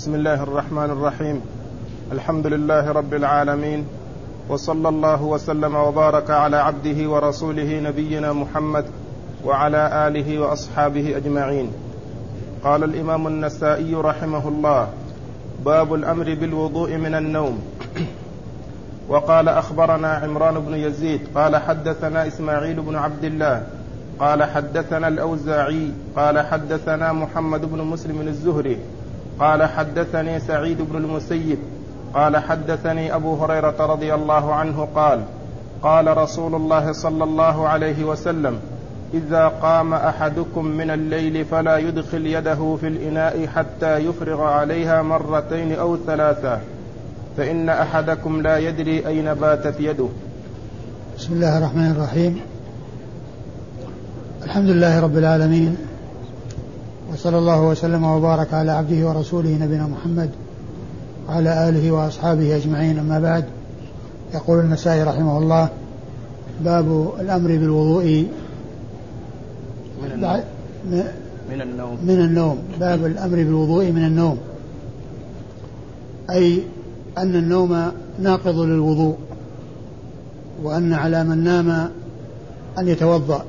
بسم الله الرحمن الرحيم. الحمد لله رب العالمين. وصلى الله وسلم وبارك على عبده ورسوله نبينا محمد وعلى آله وأصحابه أجمعين. قال الإمام النسائي رحمه الله باب الأمر بالوضوء من النوم. وقال أخبرنا عمران بن يزيد قال حدثنا إسماعيل بن عبد الله. قال حدثنا الأوزاعي قال حدثنا محمد بن مسلم الزهري. قال حدثني سعيد بن المسيب قال حدثني أبو هريرة رضي الله عنه قال قال رسول الله صلى الله عليه وسلم إذا قام أحدكم من الليل فلا يدخل يده في الإناء حتى يفرغ عليها مرتين أو ثلاثا فإن أحدكم لا يدري أين باتت يده. بسم الله الرحمن الرحيم. الحمد لله رب العالمين وصلى الله وسلم وبارك على عبده ورسوله نبينا محمد وعلى آله وأصحابه أجمعين. أما بعد يقول النسائي رحمه الله باب الأمر بالوضوء من النوم. من النوم. من النوم. باب الأمر بالوضوء من النوم. أي أن النوم ناقض للوضوء وأن على من نام أن يتوضأ.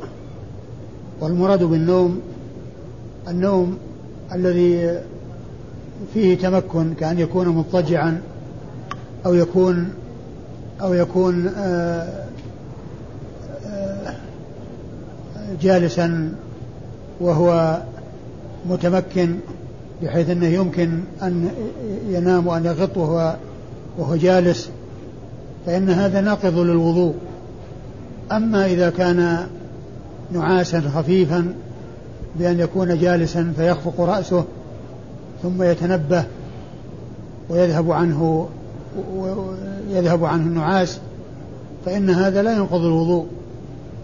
والمراد بالنوم النوم الذي فيه تمكن كأن يكون مضطجعا أو يكون أو يكون آه، آه، جالسا وهو متمكن بحيث أنه يمكن أن ينام وأن يغط وهو وهو جالس فإن هذا ناقض للوضوء. أما إذا كان نعاسا خفيفا بأن يكون جالسا فيخفق رأسه ثم يتنبه ويذهب عنه ويذهب عنه النعاس فإن هذا لا ينقض الوضوء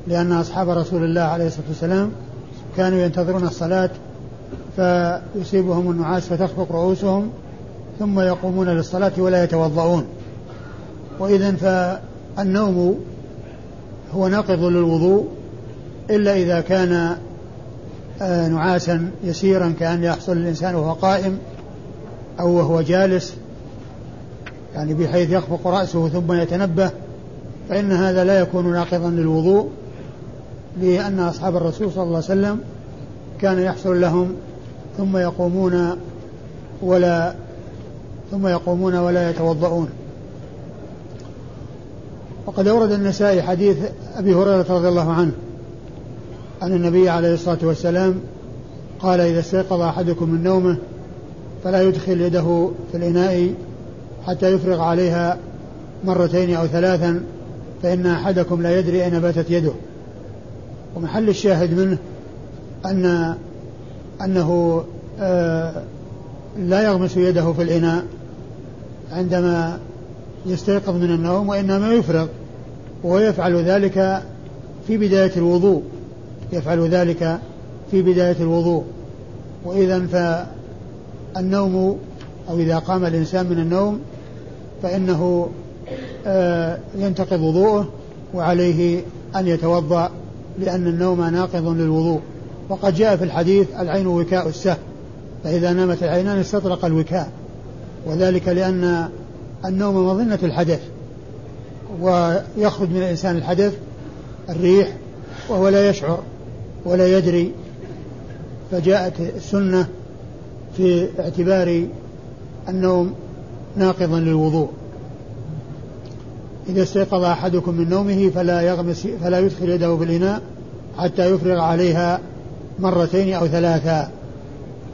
لأن أصحاب رسول الله عليه الصلاة والسلام كانوا ينتظرون الصلاة فيصيبهم النعاس فتخفق رؤوسهم ثم يقومون للصلاة ولا يتوضؤون. وإذا فالنوم هو ناقض للوضوء إلا إذا كان نعاسا يسيرا كأن يحصل الإنسان وهو قائم أو وهو جالس يعني بحيث يخفق رأسه ثم يتنبه فإن هذا لا يكون ناقضا للوضوء لأن أصحاب الرسول صلى الله عليه وسلم كان يحصل لهم ثم يقومون ولا ثم يقومون ولا يتوضؤون. وقد أورد النسائي حديث أبي هريرة رضي الله عنه أن النبي عليه الصلاة والسلام قال إذا استيقظ أحدكم من نومه فلا يدخل يده في الإناء حتى يفرغ عليها مرتين أو ثلاثا فإن أحدكم لا يدري أين باتت يده. ومحل الشاهد منه أن أنه آه لا يغمس يده في الإناء عندما يستيقظ من النوم وإنما يفرغ ويفعل ذلك في بداية الوضوء. يفعل ذلك في بداية الوضوء. وإذا فالنوم أو إذا قام الإنسان من النوم فإنه آه، ينتقض وضوءه وعليه أن يتوضأ لأن النوم ناقض للوضوء. وقد جاء في الحديث العين وكاء السهم فإذا نامت العينان استطرق الوكاء. وذلك لأن النوم مظنة الحدث ويخرج من الإنسان الحدث الريح وهو لا يشعر. ولا يدري فجاءت السنة في اعتبار النوم ناقضا للوضوء. إذا استيقظ أحدكم من نومه فلا يغمس فلا يدخل يده في الإناء حتى يفرغ عليها مرتين أو ثلاثا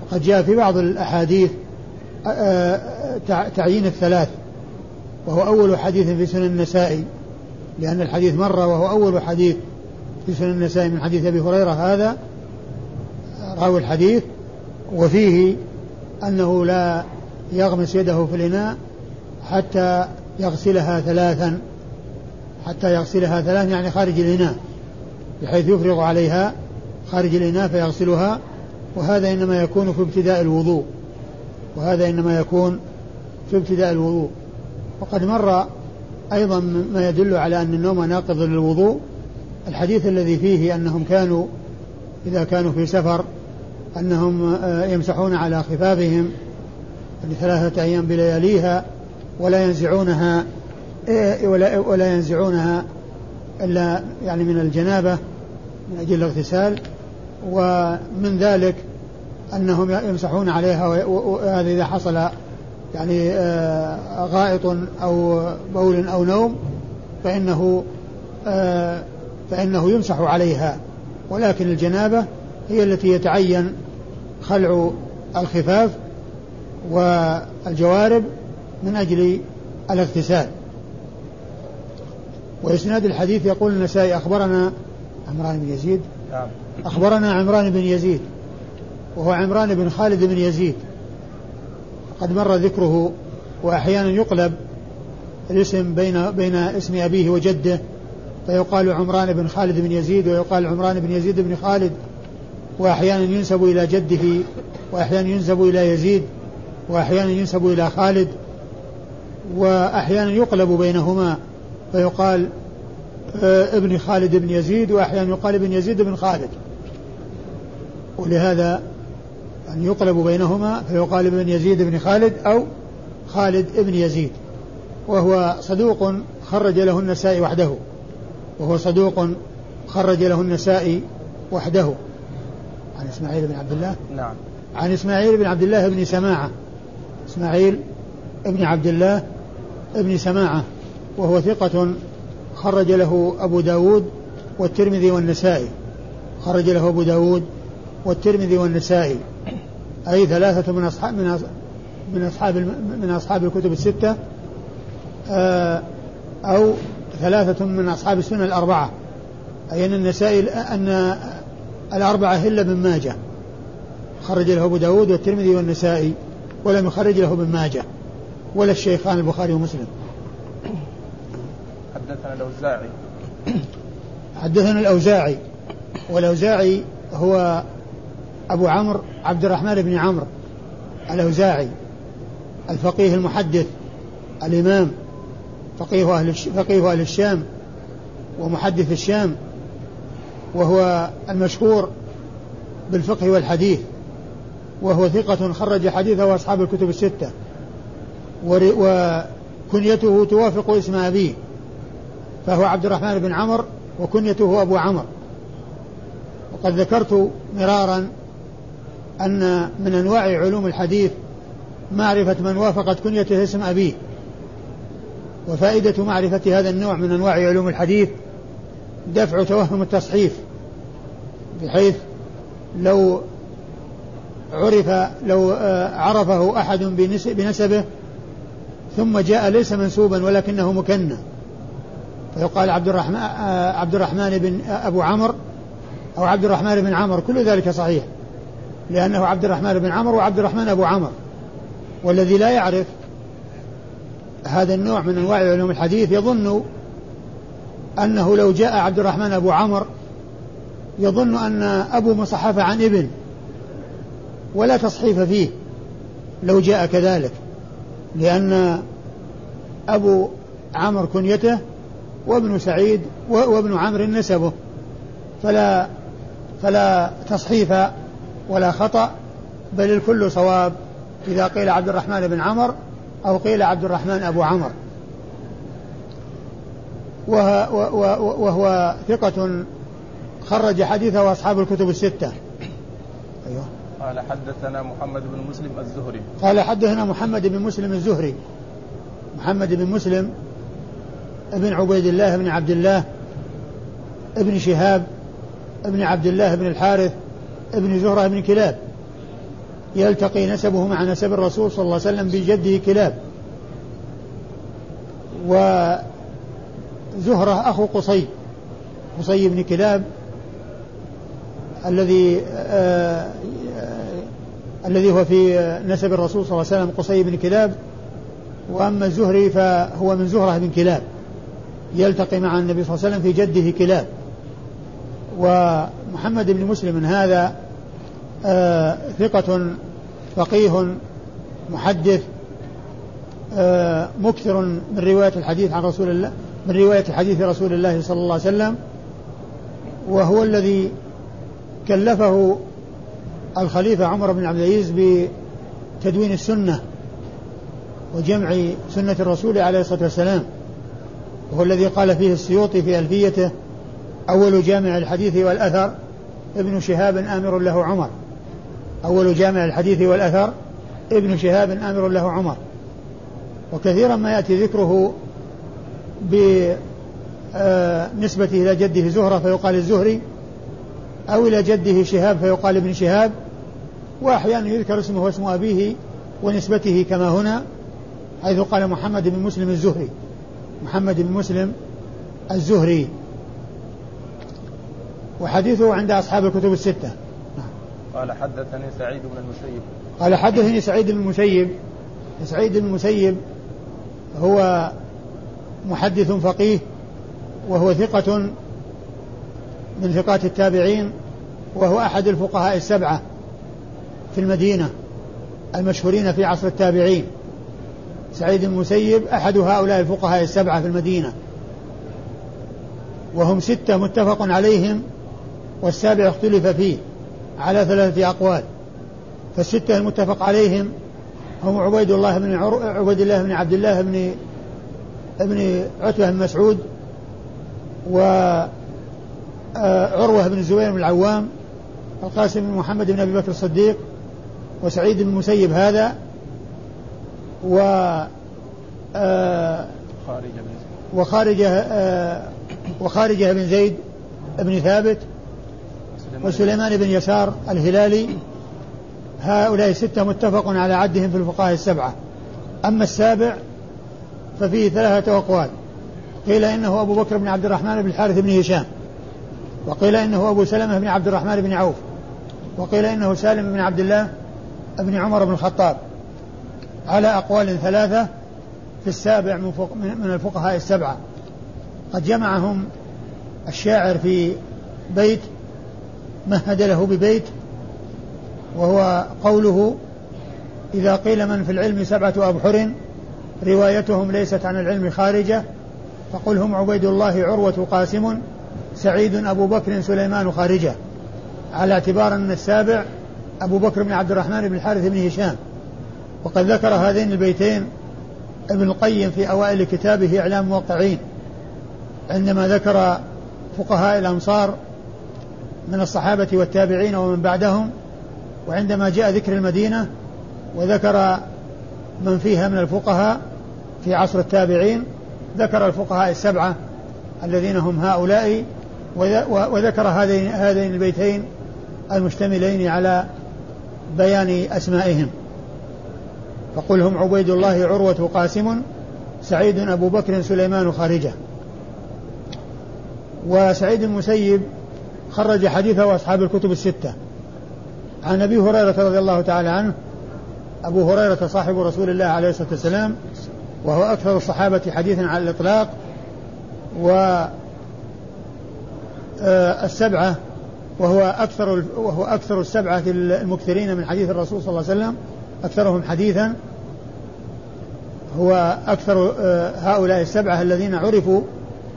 وقد جاء في بعض الأحاديث تعيين الثلاث وهو أول حديث في سنن النسائي لأن الحديث مر وهو أول حديث. في سنن النسائي من حديث أبي هريرة هذا راوي الحديث وفيه أنه لا يغمس يده في الإناء حتى يغسلها ثلاثا حتى يغسلها ثلاثا يعني خارج الإناء بحيث يفرغ عليها خارج الإناء فيغسلها وهذا إنما يكون في ابتداء الوضوء وهذا إنما يكون في ابتداء الوضوء. وقد مر أيضا ما يدل على أن النوم ناقض للوضوء الحديث الذي فيه أنهم كانوا إذا كانوا في سفر أنهم آه، يمسحون على خفافهم يعني ثلاثة أيام بلياليها ولا ينزعونها إيه، ولا ولا ينزعونها إلا يعني من الجنابة من أجل الاغتسال. ومن ذلك أنهم يمسحون عليها وهذا إذا حصل يعني آه، غائط أو بول أو نوم فإنه آه، فإنه يمسح عليها. ولكن الجنابة هي التي يتعين خلع الخفاف والجوارب من أجل الاغتسال. وإسناد الحديث يقول النسائي أخبرنا عمران بن يزيد. نعم. أخبرنا عمران بن يزيد. وهو عمران بن خالد بن يزيد. قد مر ذكره وأحيانا يقلب الاسم بين بين اسم أبيه وجده. فيقال عمران بن خالد بن يزيد ويقال عمران بن يزيد بن خالد. وأحيانا ينسب إلى جده وأحيانا ينسب إلى يزيد وأحيانا ينسب إلى خالد وأحيانا يقلب بينهما. فيقال آه، ابن خالد بن يزيد وأحيانا يقال ابن يزيد بن خالد. ولهذا أن يقلب بينهما فيقال ابن يزيد بن خالد أو خالد ابن يزيد. وهو صدوق خرج له النسائي وحده. وهو صدوق خرج له النسائي وحده. عن إسماعيل بن عبد الله؟ نعم. عن إسماعيل بن عبد الله بن سماعة. إسماعيل بن عبد الله بن سماعة. وهو ثقة خرج له أبو داود والترمذي والنسائي. خرج له أبو داود والترمذي والنسائي. أي ثلاثة من أصحاب من من أصحاب من أصحاب الكتب الستة. آه، أو ثلاثة من أصحاب السنة الأربعة أي أن النسائي أن الأربعة إلا ابن ماجه؟ خرج له أبو داود والترمذي والنسائي ولم يخرج له ابن ماجه ولا الشيخان البخاري ومسلم. حدثنا الأوزاعي. حدثنا الأوزاعي والأوزاعي هو أبو عمرو عبد الرحمن بن عمرو الأوزاعي الفقيه المحدث الإمام فقيه أهل فقيه أهل الشام ومحدث الشام وهو المشهور بالفقه والحديث وهو ثقة خرج حديثه أصحاب الكتب الستة وكنيته توافق اسم أبيه فهو عبد الرحمن بن عمر وكنيته أبو عمر وقد ذكرت مرارا أن من أنواع علوم الحديث معرفة من وافقت كنيته اسم أبيه وفائدة معرفة هذا النوع من أنواع علوم الحديث دفع توهم التصحيف بحيث لو عرف لو آه، عرفه أحد بنسبه ثم جاء ليس منسوبا ولكنه مكنى. فيقال عبد الرحمن آه، عبد الرحمن بن أبو عمرو أو عبد الرحمن بن عمرو كل ذلك صحيح لأنه عبد الرحمن بن عمرو وعبد الرحمن أبو عمرو. والذي لا يعرف هذا النوع من أنواع علوم الحديث يظن أنه لو جاء عبد الرحمن أبو عمرو يظن أن أبو مصحف عن ابن ولا تصحيف فيه لو جاء كذلك لأن أبو عمرو كنيته وابن سعيد وابن عمرو نسبه فلا فلا تصحيف ولا خطأ بل الكل صواب. إذا قيل عبد الرحمن بن عمر أو قيل عبد الرحمن أبو عمر. وهو ثقة خرج حديثه أصحاب الكتب الستة. أيوه. قال حدثنا محمد بن مسلم الزهري. قال حدثنا محمد بن مسلم الزهري. محمد بن مسلم ابن عبيد الله بن عبد الله ابن شهاب ابن عبد الله بن الحارث ابن زهرة بن كلاب. يلتقي نسبه مع نسب الرسول صلى الله عليه وسلم بجده كلاب. وزهرة أخو قصي قصي بن كلاب الذي آه الذي هو في نسب الرسول صلى الله عليه وسلم قصي بن كلاب. وأما الزهري فهو من زهرة بن كلاب يلتقي مع النبي صلى الله عليه وسلم في جده كلاب. ومحمد بن مسلم هذا آه ثقة فقيه محدث آه مكثر من رواية الحديث عن رسول الله من رواية حديث رسول الله صلى الله عليه وسلم وهو الذي كلفه الخليفة عمر بن عبد العزيز بتدوين السنة وجمع سنة الرسول عليه الصلاة والسلام. وهو الذي قال فيه السيوطي في ألفيته أول جامع الحديث والأثر ابن شهاب آمر له عمر. أول جامع الحديث والأثر ابن شهاب آمر له عمر. وكثيرا ما يأتي ذكره بنسبته إلى جده زهرة فيقال الزهري أو إلى جده شهاب فيقال ابن شهاب وأحيانا يذكر اسمه واسم أبيه ونسبته كما هنا حيث قال محمد بن مسلم الزهري. محمد بن مسلم الزهري. وحديثه عند أصحاب الكتب الستة. قال حدثني سعيد بن المسيب. قال حدثني سعيد بن المسيب. سعيد بن المسيب هو محدث فقيه وهو ثقة من ثقات التابعين وهو أحد الفقهاء السبعة في المدينة المشهورين في عصر التابعين. سعيد المسيب أحد هؤلاء الفقهاء السبعة في المدينة. وهم ستة متفق عليهم والسابع اختلف فيه. على ثلاثة أقوال. فالستة المتفق عليهم هم عبيد الله بن عر... عبيد الله بن عبد الله بن ابن عتبة بن مسعود و آه، عروة بن الزبير بن العوام القاسم بن محمد بن أبي بكر الصديق وسعيد بن المسيب هذا و آه، وخارجة آه، وخارجة بن زيد بن ثابت وسليمان بن يسار الهلالي هؤلاء الستة متفق على عدهم في الفقهاء السبعة. أما السابع ففيه ثلاثة أقوال. قيل إنه أبو بكر بن عبد الرحمن بن الحارث بن هشام. وقيل إنه أبو سلمة بن عبد الرحمن بن عوف. وقيل إنه سالم بن عبد الله بن عمر بن الخطاب. على أقوال ثلاثة في السابع من الفقهاء السبعة. قد جمعهم الشاعر في بيت مهد له ببيت وهو قوله إذا قيل من في العلم سبعة أبحر روايتهم ليست عن العلم خارجة فقل هم عبيد الله عروة قاسم سعيد أبو بكر سليمان خارجة. على اعتبار أن السابع أبو بكر بن عبد الرحمن بن الحارث بن هشام. وقد ذكر هذين البيتين ابن القيم في أوائل كتابه إعلام موقعين عندما ذكر فقهاء الأمصار من الصحابة والتابعين ومن بعدهم وعندما جاء ذكر المدينة وذكر من فيها من الفقهاء في عصر التابعين ذكر الفقهاء السبعة الذين هم هؤلاء وذكر هذين هذين البيتين المشتملين على بيان أسمائهم. فقل هم عبيد الله عروة قاسم سعيد أبو بكر سليمان خارجة. وسعيد المسيب خرج حديثه أصحاب الكتب الستة. عن أبي هريرة رضي الله تعالى عنه أبو هريرة صاحب رسول الله عليه الصلاة والسلام وهو أكثر الصحابة حديثا على الإطلاق و آه، السبعة وهو أكثر وهو أكثر السبعة المكثرين من حديث الرسول صلى الله عليه وسلم أكثرهم حديثا. هو أكثر آه، هؤلاء السبعة الذين عرفوا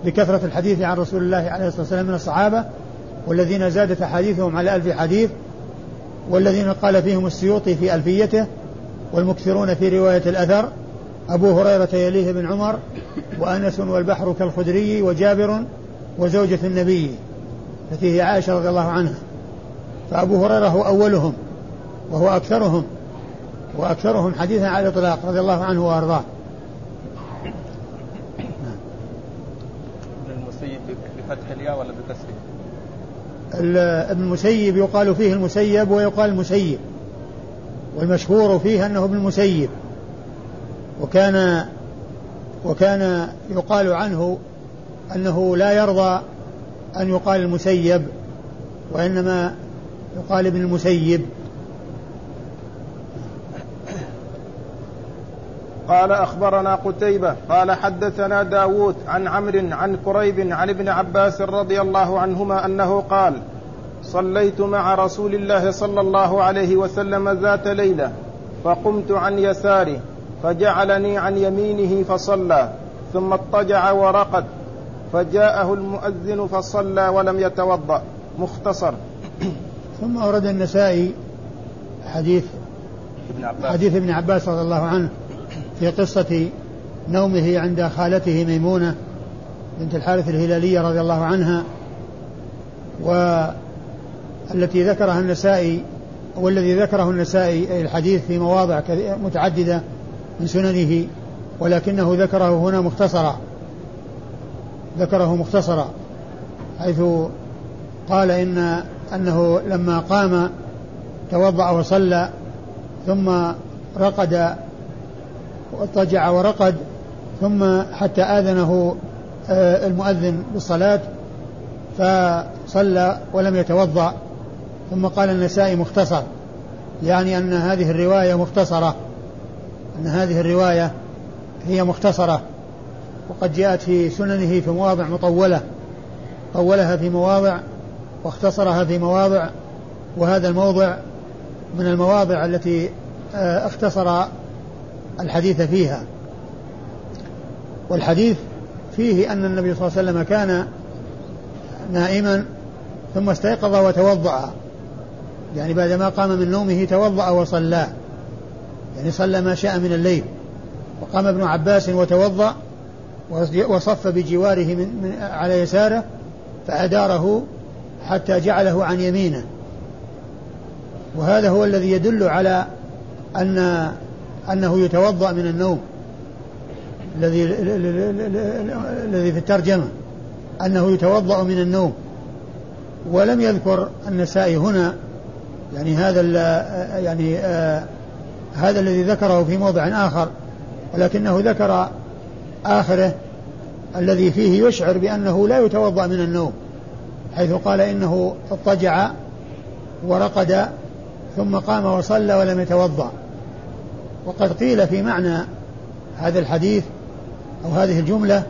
بكثرة الحديث عن رسول الله عليه الصلاة والسلام من الصحابة والذين زادت أحاديثهم على ألف حديث والذين قال فيهم السيوطي في ألفيته والمكثرون في رواية الأثر أبو هريرة يليه بن عمر وأنس والبحر كالخدري وجابر وزوجة النبي هي عائشة رضي الله عنها فأبو هريرة هو أولهم وهو أكثرهم وأكثرهم حديثا على الإطلاق رضي الله عنه وأرضاه بفتح الياء ولا بكسره؟ ابن المسيب يقال فيه المسيب ويقال المسيب والمشهور فيه أنه ابن المسيب. وكان وكان يقال عنه أنه لا يرضى أن يقال المسيب وإنما يقال ابن المسيب. قال أخبرنا قتيبة قال حدثنا داود عن عمرو عن كريب عن ابن عباس رضي الله عنهما أنه قال صليت مع رسول الله صلى الله عليه وسلم ذات ليلة فقمت عن يساره فجعلني عن يمينه فصلى ثم اضطجع ورقد فجاءه المؤذن فصلى ولم يتوضأ. مختصر. ثم أورد النسائي حديث ابن عباس. حديث ابن عباس رضي الله عنه. في قصة نومه عند خالته ميمونة بنت الحارث الهلالية رضي الله عنها والتي ذكرها النسائي والذي ذكره النسائي الحديث في مواضع متعددة من سننه ولكنه ذكره هنا مختصرا. ذكره مختصرا حيث قال إن أنه لما قام توضأ وصلى ثم رقد واضطجع ورقد ثم حتى آذنه آه، المؤذن بالصلاة فصلى ولم يتوضأ. ثم قال النسائي مختصر يعني أن هذه الرواية مختصرة أن هذه الرواية هي مختصرة. وقد جاءت في سننه في مواضع مطولة طولها في مواضع واختصرها في مواضع وهذا الموضع من المواضع التي آه، اختصر الحديث فيها. والحديث فيه أن النبي صلى الله عليه وسلم كان نائما ثم استيقظ وتوضأ. يعني بعدما قام من نومه توضأ وصلى. يعني صلى ما شاء من الليل. وقام ابن عباس وتوضأ وصف بجواره من, من على يساره فأداره حتى جعله عن يمينه. وهذا هو الذي يدل على أن أنه يتوضأ من النوم الذي الذي في الترجمة أنه يتوضأ من النوم. ولم يذكر النسائي هنا يعني هذا يعني آه هذا الذي ذكره في موضع آخر ولكنه ذكر آخره الذي فيه يشعر بأنه لا يتوضأ من النوم حيث قال إنه اضطجع ورقد ثم قام وصلى ولم يتوضأ. وقد قيل في معنى هذا الحديث أو هذه الجملة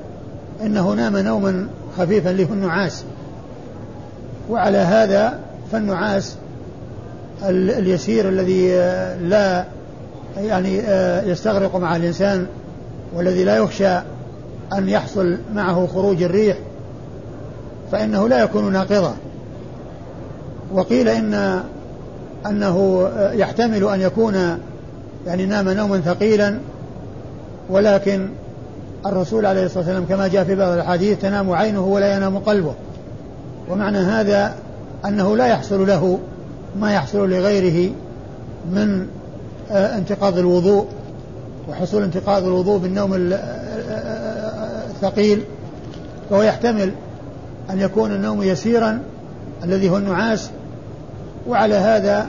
إنه نام نوما خفيفا له النعاس وعلى هذا فالنعاس اليسير الذي لا يعني يستغرق مع الإنسان والذي لا يخشى أن يحصل معه خروج الريح فإنه لا يكون ناقضا. وقيل إن أنه يحتمل أن يكون يعني نام نوما ثقيلا ولكن الرسول عليه الصلاة والسلام كما جاء في بعض الأحاديث تنام عينه ولا ينام قلبه. ومعنى هذا أنه لا يحصل له ما يحصل لغيره من آه، انتقاض الوضوء وحصول انتقاض الوضوء بالنوم آه، آه، الثقيل. فهو يحتمل أن يكون النوم يسيرا الذي هو النعاس وعلى هذا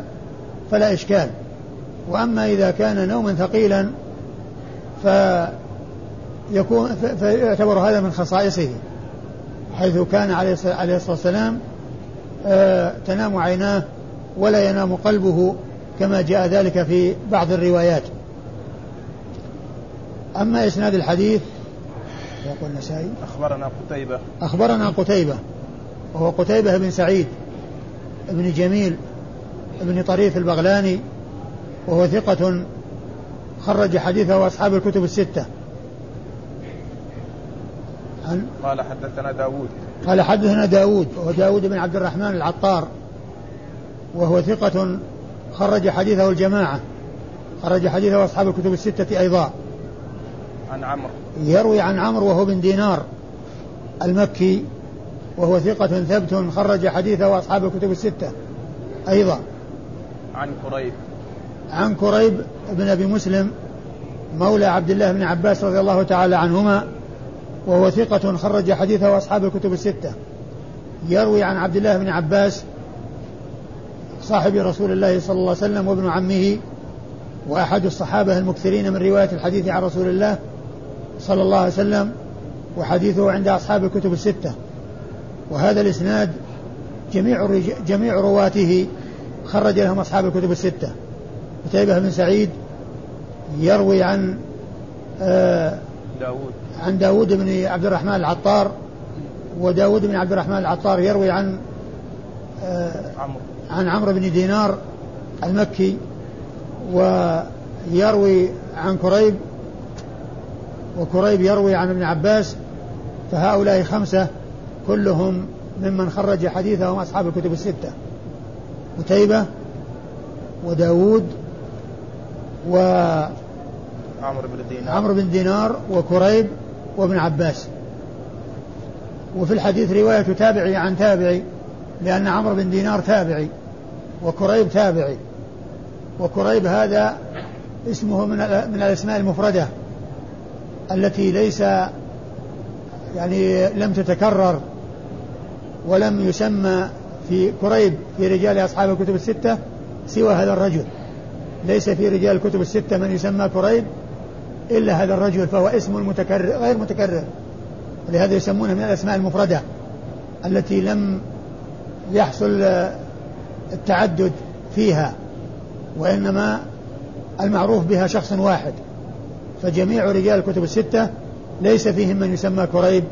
فلا إشكال. وأما إذا كان نوما ثقيلا فيكون فيعتبر هذا من خصائصه حيث كان عليه الصلاة والسلام آه، تنام عيناه ولا ينام قلبه كما جاء ذلك في بعض الروايات. أما إسناد الحديث يقول النسائي أخبرنا قتيبة. أخبرنا قتيبة وهو قتيبة بن سعيد بن جميل بن طريف البغلاني وهو ثقة خرج حديثه أصحاب الكتب الستة. عن قال حدثنا داود قال حدثنا داود وهو داود بن عبد الرحمن العطار وهو ثقة خرج حديثه الجماعة. خرج حديثه أصحاب الكتب الستة أيضا. عن عمرو. يروي عن عمرو وهو بن دينار المكي وهو ثقة ثبت خرج حديثه أصحاب الكتب الستة أيضا. عن كريب عن كريب بن أبي مسلم مولى عبد الله بن عباس رضي الله تعالى عنهما وهو ثقة خرج حديثه أصحاب الكتب الستة. يروي عن عبد الله بن عباس صاحب رسول الله صلى الله عليه وسلم وابن عمه وأحد الصحابة المكثرين من رواية الحديث عن رسول الله صلى الله عليه وسلم وحديثه عند أصحاب الكتب الستة. وهذا الإسناد جميع جميع رواته خرج لهم أصحاب الكتب الستة. قتيبة بن سعيد يروي عن آه داود. عن داود بن عبد الرحمن العطار وداود بن عبد الرحمن العطار يروي عن آه عمرو. عن عمرو بن دينار المكي ويروي عن كريب وكريب يروي عن ابن عباس فهؤلاء خمسة كلهم ممن خرج حديثهم أصحاب الكتب الستة قتيبة وداود و عمرو بن دينار. عمرو بن دينار وكريب وابن عباس. وفي الحديث رواية تابعي عن تابعي لأن عمرو بن دينار تابعي وكريب تابعي. وكريب هذا اسمه من من الأسماء المفردة التي ليس يعني لم تتكرر ولم يسمى في كريب في رجال أصحاب الكتب الستة سوى هذا الرجل. ليس في رجال الكتب الستة من يسمى كريب إلا هذا الرجل فهو اسم متكرر غير متكرر. ولهذا يسمونه من الأسماء المفردة التي لم يحصل التعدد فيها وإنما المعروف بها شخص واحد. فجميع رجال الكتب الستة ليس فيهم من يسمى كريب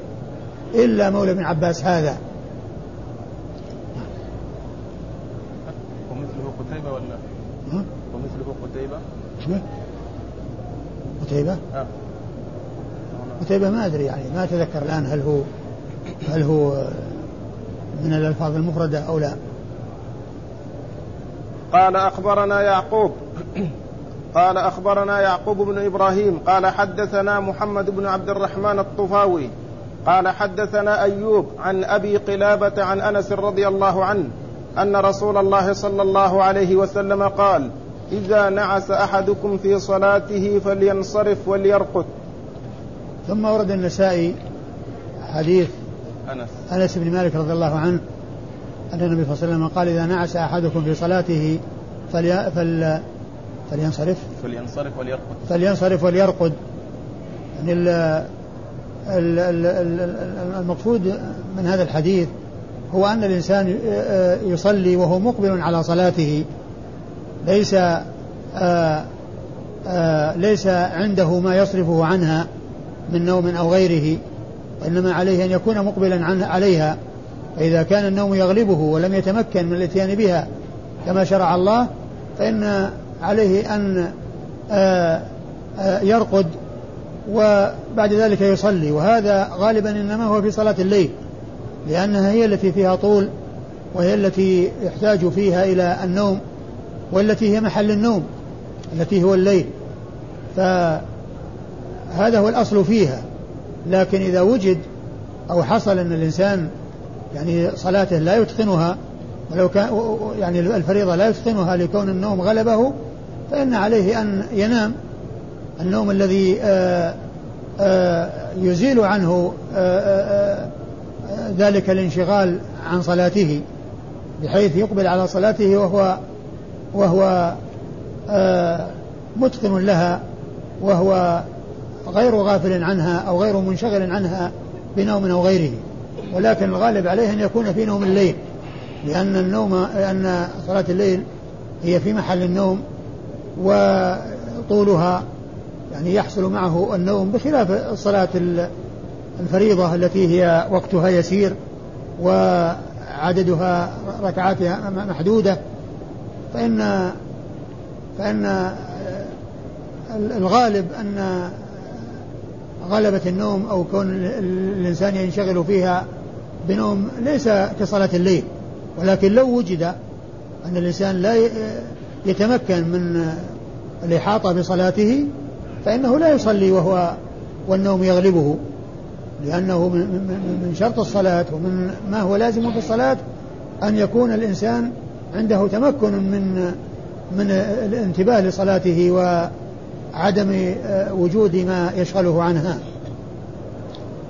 إلا مولى بن عباس هذا ومثله قتيبة ولا ومثله قتيبة اسمه قتيبة؟ آه. قتيبة ما أدري يعني ما أتذكر الآن هل هو هل هو من الألفاظ المفردة أو لا. قال أخبرنا يعقوب. قال أخبرنا يعقوب بن إبراهيم. قال حدثنا محمد بن عبد الرحمن الطفاوي. قال حدثنا أيوب عن أبي قلابة عن أنس رضي الله عنه أن رسول الله صلى الله عليه وسلم قال إذا نعس أحدكم في صلاته فلينصرف وليرقد. ثم ورد النسائي حديث أنس. أنس بن مالك رضي الله عنه أن النبي صلى الله عليه وسلم قال إذا نعس أحدكم في صلاته فلي فل فلينصرف. فلينصرف وليرقد. فلينصرف وليرقد. يعني ال ال ال المقصود من هذا الحديث هو أن الإنسان يصلي وهو مقبل على صلاته. ليس آآ آه، آآ آه، ليس عنده ما يصرفه عنها من نوم أو غيره وإنما عليه أن يكون مقبلا عنها عليها. فإذا كان النوم يغلبه ولم يتمكن من الإتيان بها كما شرع الله فإن عليه أن آه، يرقد وبعد ذلك يصلي. وهذا غالبا إنما هو في صلاة الليل لأنها هي التي فيها طول وهي التي يحتاج فيها إلى النوم. والتي هي محل النوم التي هو الليل. فهذا هو الأصل فيها. لكن إذا وجد أو حصل أن الإنسان يعني صلاته لا يتقنها ولو كان يعني الفريضة لا يتقنها لكون النوم غلبه فإن عليه أن ينام. النوم الذي آآ آه، آآ آه، يزيل عنه آآ آه، ذلك الانشغال عن صلاته بحيث يقبل على صلاته وهو وهو آه، متقن لها وهو غير غافل عنها أو غير منشغل عنها بنوم أو غيره. ولكن الغالب عليه أن يكون في نوم الليل لأن النوم لأن صلاة الليل هي في محل النوم وطولها يعني يحصل معه النوم بخلاف الصلاة الفريضة التي هي وقتها يسير وعددها ركعاتها محدودة. فإن فإن الغالب أن غلبة النوم أو كون الإنسان ينشغل فيها بنوم ليس كصلاة الليل ولكن لو وجد أن الإنسان لا يتمكن من الإحاطة بصلاته فإنه لا يصلي وهو والنوم يغلبه لأنه من شرط الصلاة ومن ما هو لازم في الصلاة أن يكون الإنسان عنده تمكن من من الانتباه لصلاته وعدم آه، وجود ما يشغله عنها.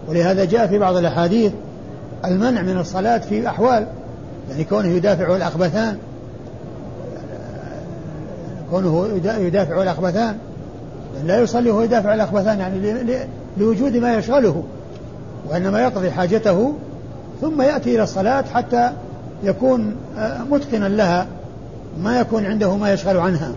ولهذا جاء في بعض الأحاديث المنع من الصلاة في أحوال يعني كونه يدافع الأخبثان كونه يدافع الأخبثان لا يصلي وهو يدافع الأخبثان يعني لوجود ما يشغله وإنما يقضي حاجته ثم يأتي إلى الصلاة حتى يكون آه، متقنا لها ما يكون عنده ما يشغل عنها.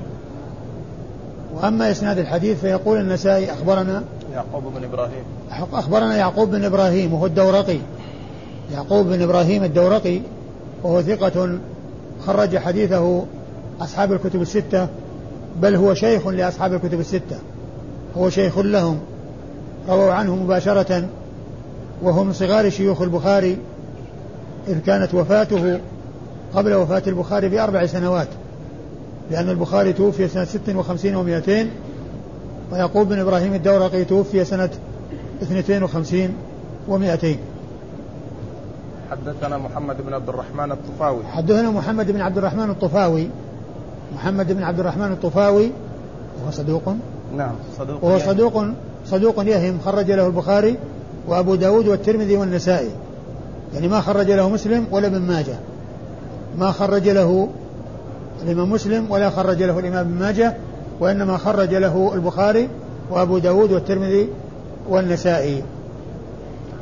وأما إسناد الحديث فيقول النسائي أخبرنا يعقوب بن إبراهيم. أخبرنا يعقوب بن إبراهيم وهو الدورقي. يعقوب بن إبراهيم الدورقي وهو ثقة خرج حديثه أصحاب الكتب الستة بل هو شيخ لأصحاب الكتب الستة. هو شيخ لهم رووا عنه مباشرة وهو من صغار شيوخ البخاري. إذ كانت وفاته قبل وفاة البخاري بأربع سنوات لأن البخاري توفي سنة ست وخمسين ومائتين ويعقوب بن إبراهيم الدورقي توفي سنة 52 و200 حدثنا محمد بن عبد الرحمن الطفاوي. حدثنا محمد بن عبد الرحمن الطفاوي. محمد بن عبد الرحمن الطفاوي وهو صدوق. نعم صدوق وهو صدوق صدوق يهم خرج له البخاري وأبو داود والترمذي والنسائي. يعني ما خرج له مسلم ولا ابن ماجه. ما خرج له الإمام مسلم ولا خرج له الإمام ابن ماجه وإنما خرج له البخاري وأبو داود والترمذي والنسائي.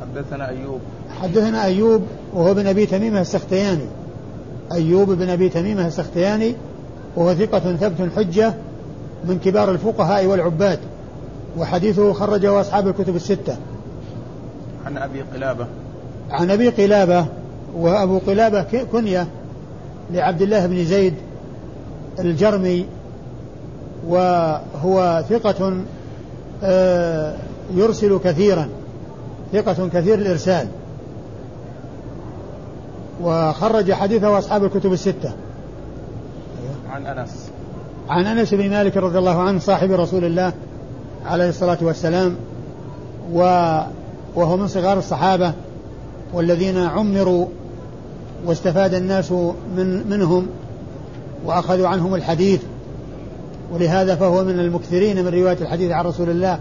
حدثنا أيوب. حدثنا أيوب وهو بن أبي تميمة السختياني. أيوب بن أبي تميمة السختياني وهو ثقة ثبت حجة من كبار الفقهاء والعباد وحديثه خرجه أصحاب الكتب الستة. عن أبي قلابة. عن أبي قلابة وأبو قلابة كنية لعبد الله بن زيد الجرمي وهو ثقة آه، يرسل كثيرا ثقة كثير الإرسال. وخرج حديثه أصحاب الكتب الستة. عن أنس. عن أنس بن مالك رضي الله عنه صاحب رسول الله عليه الصلاة والسلام وهو من صغار الصحابة. والذين عمروا واستفاد الناس من منهم وأخذوا عنهم الحديث ولهذا فهو من المكثرين من رواية الحديث عن رسول الله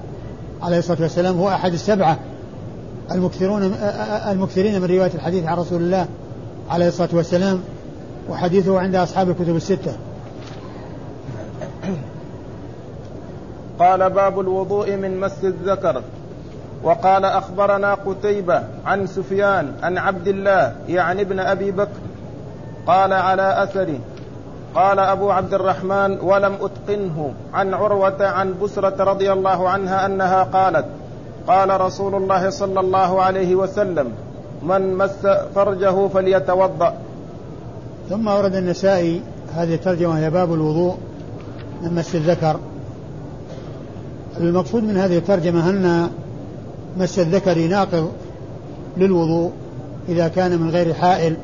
عليه الصلاة والسلام هو أحد السبعة المكثرون المكثرين من رواية الحديث عن رسول الله عليه الصلاة والسلام وحديثه عند أصحاب الكتب الستة. قال باب الوضوء من مس الذكر. وقال أخبرنا قتيبة عن سفيان عن عبد الله يعني ابن أبي بكر قال على اثره قال أبو عبد الرحمن ولم أتقنه عن عروة عن بسرة رضي الله عنها أنها قالت قال رسول الله صلى الله عليه وسلم من مس فرجه فليتوضأ. ثم ورد النسائي هذه الترجمة هي باب الوضوء من مس الذكر. المقصود من هذه الترجمة أن مس الذكر ناقض للوضوء إذا كان من غير حائل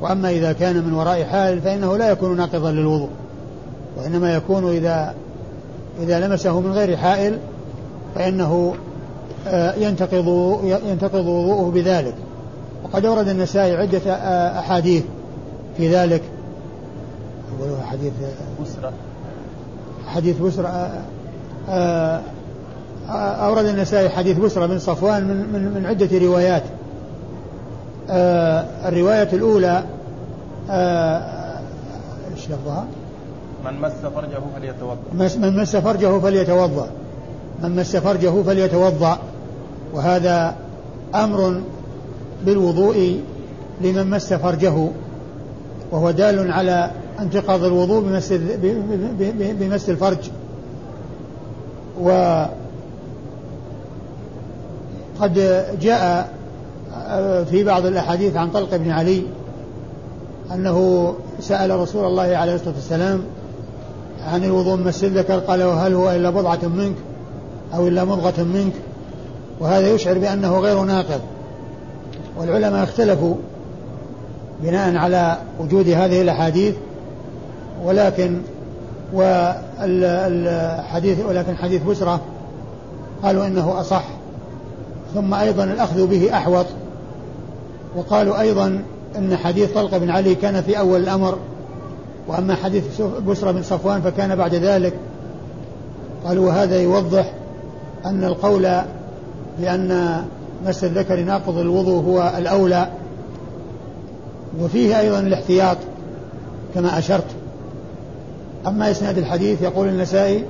وأما إذا كان من وراء حائل فإنه لا يكون ناقضا للوضوء وإنما يكون إذا إذا لمسه من غير حائل فإنه آه، ينتقض ينتقض وضوءه بذلك. وقد أورد النسائي عدة آه، أحاديث في ذلك. أولها حديث بسرة حديث بسرة آه، أورد النسائي حديث بسرى بن صفوان من, من, من عدة روايات. آه الرواية الأولى آه إيش لفظها؟ من مس فرجه فليتوضأ. من مس فرجه فليتوضأ. من مس فرجه فليتوضأ. وهذا أمر بالوضوء لمن مس فرجه. وهو دال على انتقاض الوضوء بمس بمس الفرج. و قد جاء في بعض الأحاديث عن طلق بن علي أنه سأل رسول الله عليه الصلاة والسلام عن الوضوء من الذكر قال وهل هو إلا بضعة منك أو إلا مضغة منك؟ وهذا يشعر بأنه غير ناقض. والعلماء اختلفوا بناء على وجود هذه الأحاديث ولكن والحديث ولكن حديث بسرة قالوا إنه أصح. ثم أيضا الأخذ به أحوط. وقالوا أيضا أن حديث طلق بن علي كان في أول الأمر وأما حديث بسرى بن صفوان فكان بعد ذلك. قالوا وهذا يوضح أن القول بأن مس الذكر ناقض الوضوء هو الأولى. وفيه أيضا الاحتياط كما أشرت. أما إسناد الحديث يقول النسائي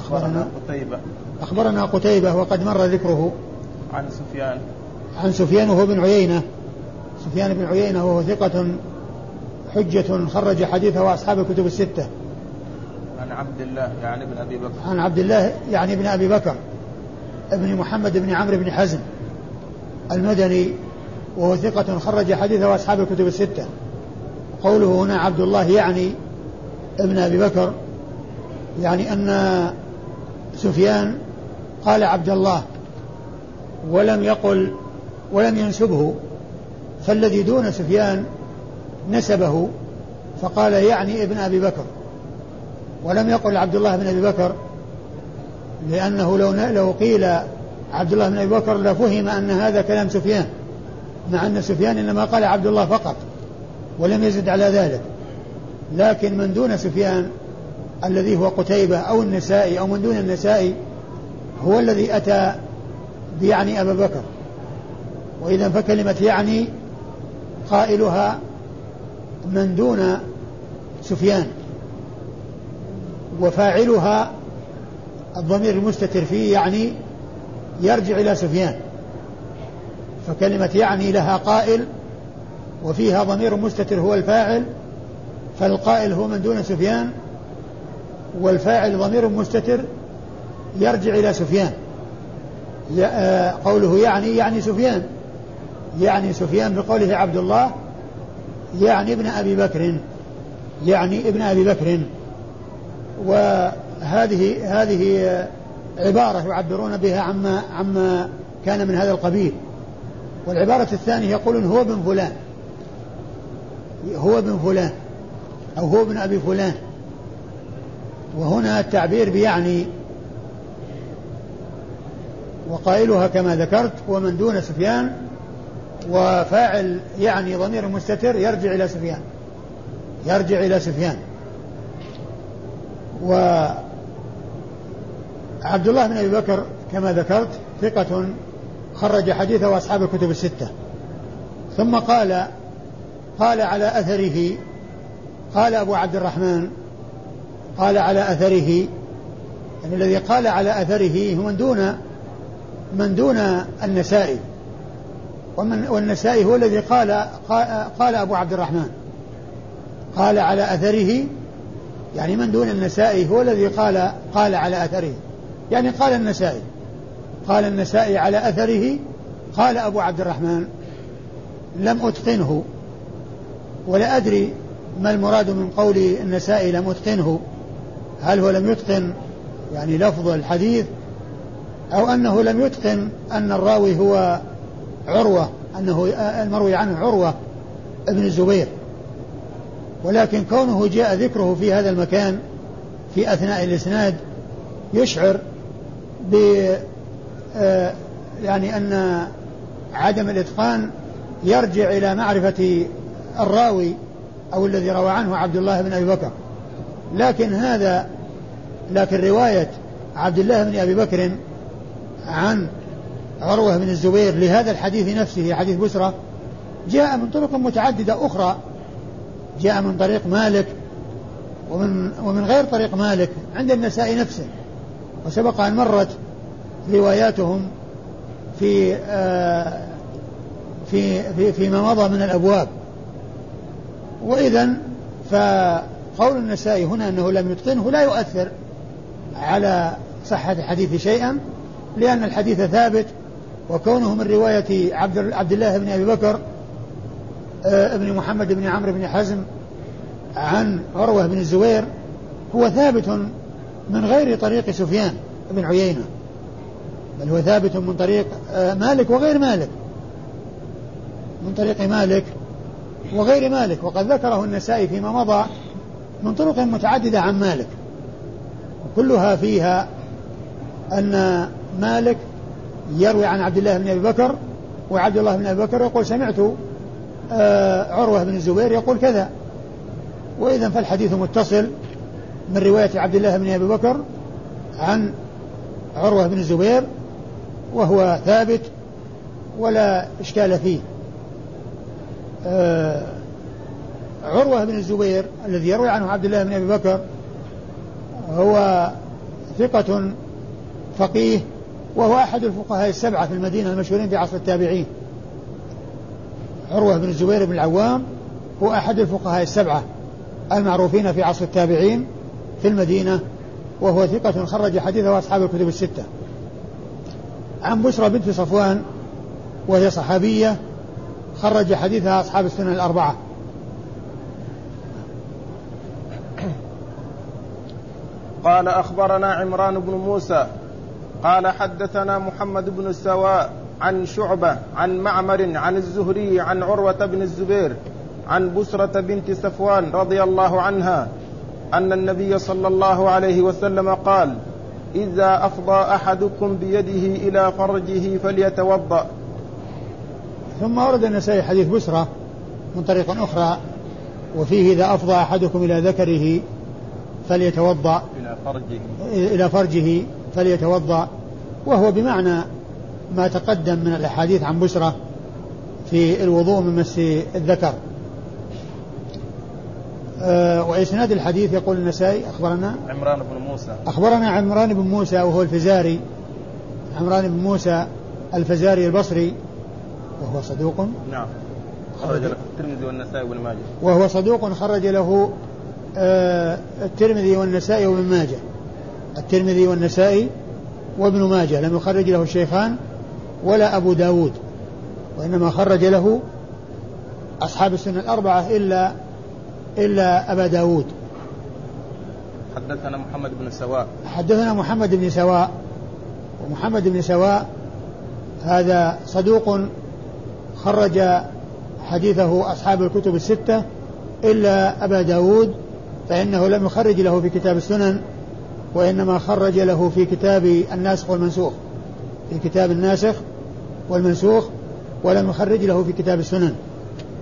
أخبرنا قتيبة. أخبرنا قتيبة وقد مر ذكره. عن سفيان. عن سفيان وهو بن عيينة. سفيان بن عيينة وهو ثقة حجة خرج حديثه أصحاب الكتب الستة. عن عبد الله يعني ابن أبي بكر. عن عبد الله يعني ابن أبي بكر. ابن محمد بن عمرو بن حزم. المدني وهو ثقة خرج حديثه أصحاب الكتب الستة. قوله هنا عبد الله يعني ابن أبي بكر يعني أن سفيان قال عبد الله. ولم يقل ولم ينسبه فالذي دون سفيان نسبه فقال يعني ابن أبي بكر. ولم يقل عبد الله بن أبي بكر لأنه لو لو قيل عبد الله بن أبي بكر لفهم أن هذا كلام سفيان مع أن سفيان إنما قال عبد الله فقط ولم يزد على ذلك. لكن من دون سفيان الذي هو قتيبة أو النسائي أو من دون النسائي هو الذي أتى بيعني أبا بكر. وإذا فكلمة يعني قائلها من دون سفيان. وفاعلها الضمير المستتر فيه يعني يرجع إلى سفيان. فكلمة يعني لها قائل وفيها ضمير مستتر هو الفاعل فالقائل هو من دون سفيان والفاعل ضمير مستتر يرجع إلى سفيان. قوله يعني يعني سفيان. يعني سفيان بقوله عبد الله يعني ابن أبي بكر يعني ابن أبي بكر. وهذه هذه عبارة يعبرون بها عما عما كان من هذا القبيل. والعبارة الثانية يقولون هو ابن فلان. هو ابن فلان أو هو ابن أبي فلان. وهنا التعبير بيعني وقائلها كما ذكرت ومن دون سفيان وفاعل يعني ضمير مستتر يرجع إلى سفيان. يرجع إلى سفيان. وعبد الله بن أبي بكر كما ذكرت ثقة خرج حديثه أصحاب الكتب الستة. ثم قال قال على أثره قال أبو عبد الرحمن قال على أثره يعني الذي قال على أثره هو من دون من دون النسائي. ومن والنسائي هو الذي قال قال أبو عبد الرحمن. قال على أثره يعني من دون النسائي هو الذي قال قال على أثره. يعني قال النسائي. قال النسائي على أثره قال أبو عبد الرحمن. لم أتقنه. ولا أدري ما المراد من قول النسائي لم أتقنه. هل هو لم يتقن؟ يعني لفظ الحديث أو أنه لم يتقن أن الراوي هو عروة أنه المروي عنه عروة ابن الزبير. ولكن كونه جاء ذكره في هذا المكان في أثناء الإسناد يشعر ب آه، يعني أن عدم الإتقان يرجع إلى معرفة الراوي أو الذي روى عنه عبد الله بن أبي بكر. لكن هذا لكن رواية عبد الله بن أبي بكر عن عروة بن الزبير لهذا الحديث نفسه حديث بسرة. جاء من طرق متعددة أخرى. جاء من طريق مالك ومن ومن غير طريق مالك عند النساء نفسه. وسبق أن مرت رواياتهم في آه في في فيما مضى من الأبواب. وإذا فقول النسائي هنا أنه لم يتقنه لا يؤثر على صحة الحديث شيئا. لأن الحديث ثابت وكونه من رواية عبد, عبد الله بن أبي بكر آه، ابن محمد بن عمرو بن حزم عن عروة بن الزبير هو ثابت من غير طريق سفيان بن عيينة بل هو ثابت من طريق آه، مالك وغير مالك من طريق مالك وغير مالك وقد ذكره النسائي فيما مضى من طرق متعددة عن مالك كلها فيها أن مالك يروي عن عبد الله بن أبي بكر وعبد الله بن أبي بكر يقول سمعت آه، عروة بن الزبير يقول كذا. وإذا فالحديث متصل من رواية عبد الله بن أبي بكر عن عروة بن الزبير وهو ثابت ولا إشكال فيه. آه عروة بن الزبير الذي يروي عنه عبد الله بن أبي بكر هو ثقة فقيه وهو أحد الفقهاء السبعة في المدينة المشهورين في عصر التابعين. عروة بن الزبير بن العوام هو أحد الفقهاء السبعة المعروفين في عصر التابعين في المدينة وهو ثقة خرج حديثه أصحاب الكتب الستة. عن بشرى بنت صفوان وهي صحابية خرج حديثها أصحاب السنن الأربعة. قال أخبرنا عمران بن موسى قال حدثنا محمد بن السواء عن شعبة عن معمر عن الزهري عن عروة بن الزبير عن بسرة بنت صفوان رضي الله عنها أن النبي صلى الله عليه وسلم قال إذا أفضى أحدكم بيده إلى فرجه فليتوضأ. ثم ورد النسائي حديث بسرة من طريق أخرى وفيه إذا أفضى أحدكم إلى ذكره فليتوضأ إلى فرجه. إلى فرجه. فليتوضأ وهو بمعنى ما تقدم من الأحاديث عن بسرة في الوضوء من مس الذكر. أه وإسناد الحديث يقول النسائي أخبرنا؟ عمران بن موسى. أخبرنا عمران بن موسى وهو الفزاري. عمران بن موسى الفزاري البصري وهو صدوق. نعم. خرج له الترمذي والنسائي وابن ماجه. وهو صدوق خرج له آه الترمذي والنسائي وابن ماجه. الترمذي والنسائي وابن ماجه لم يخرج له الشيخان ولا أبو داود وإنما خرج له أصحاب السنة الأربعة إلا إلا أبا داود. حدثنا محمد بن سواء. حدثنا محمد بن سواء ومحمد بن سواء هذا صدوق خرج حديثه أصحاب الكتب الستة إلا أبا داود فإنه لم يخرج له في كتاب السنن وإنما خرج له في كتاب الناسخ والمنسوخ في كتاب الناسخ والمنسوخ ولم يخرج له في كتاب السنن.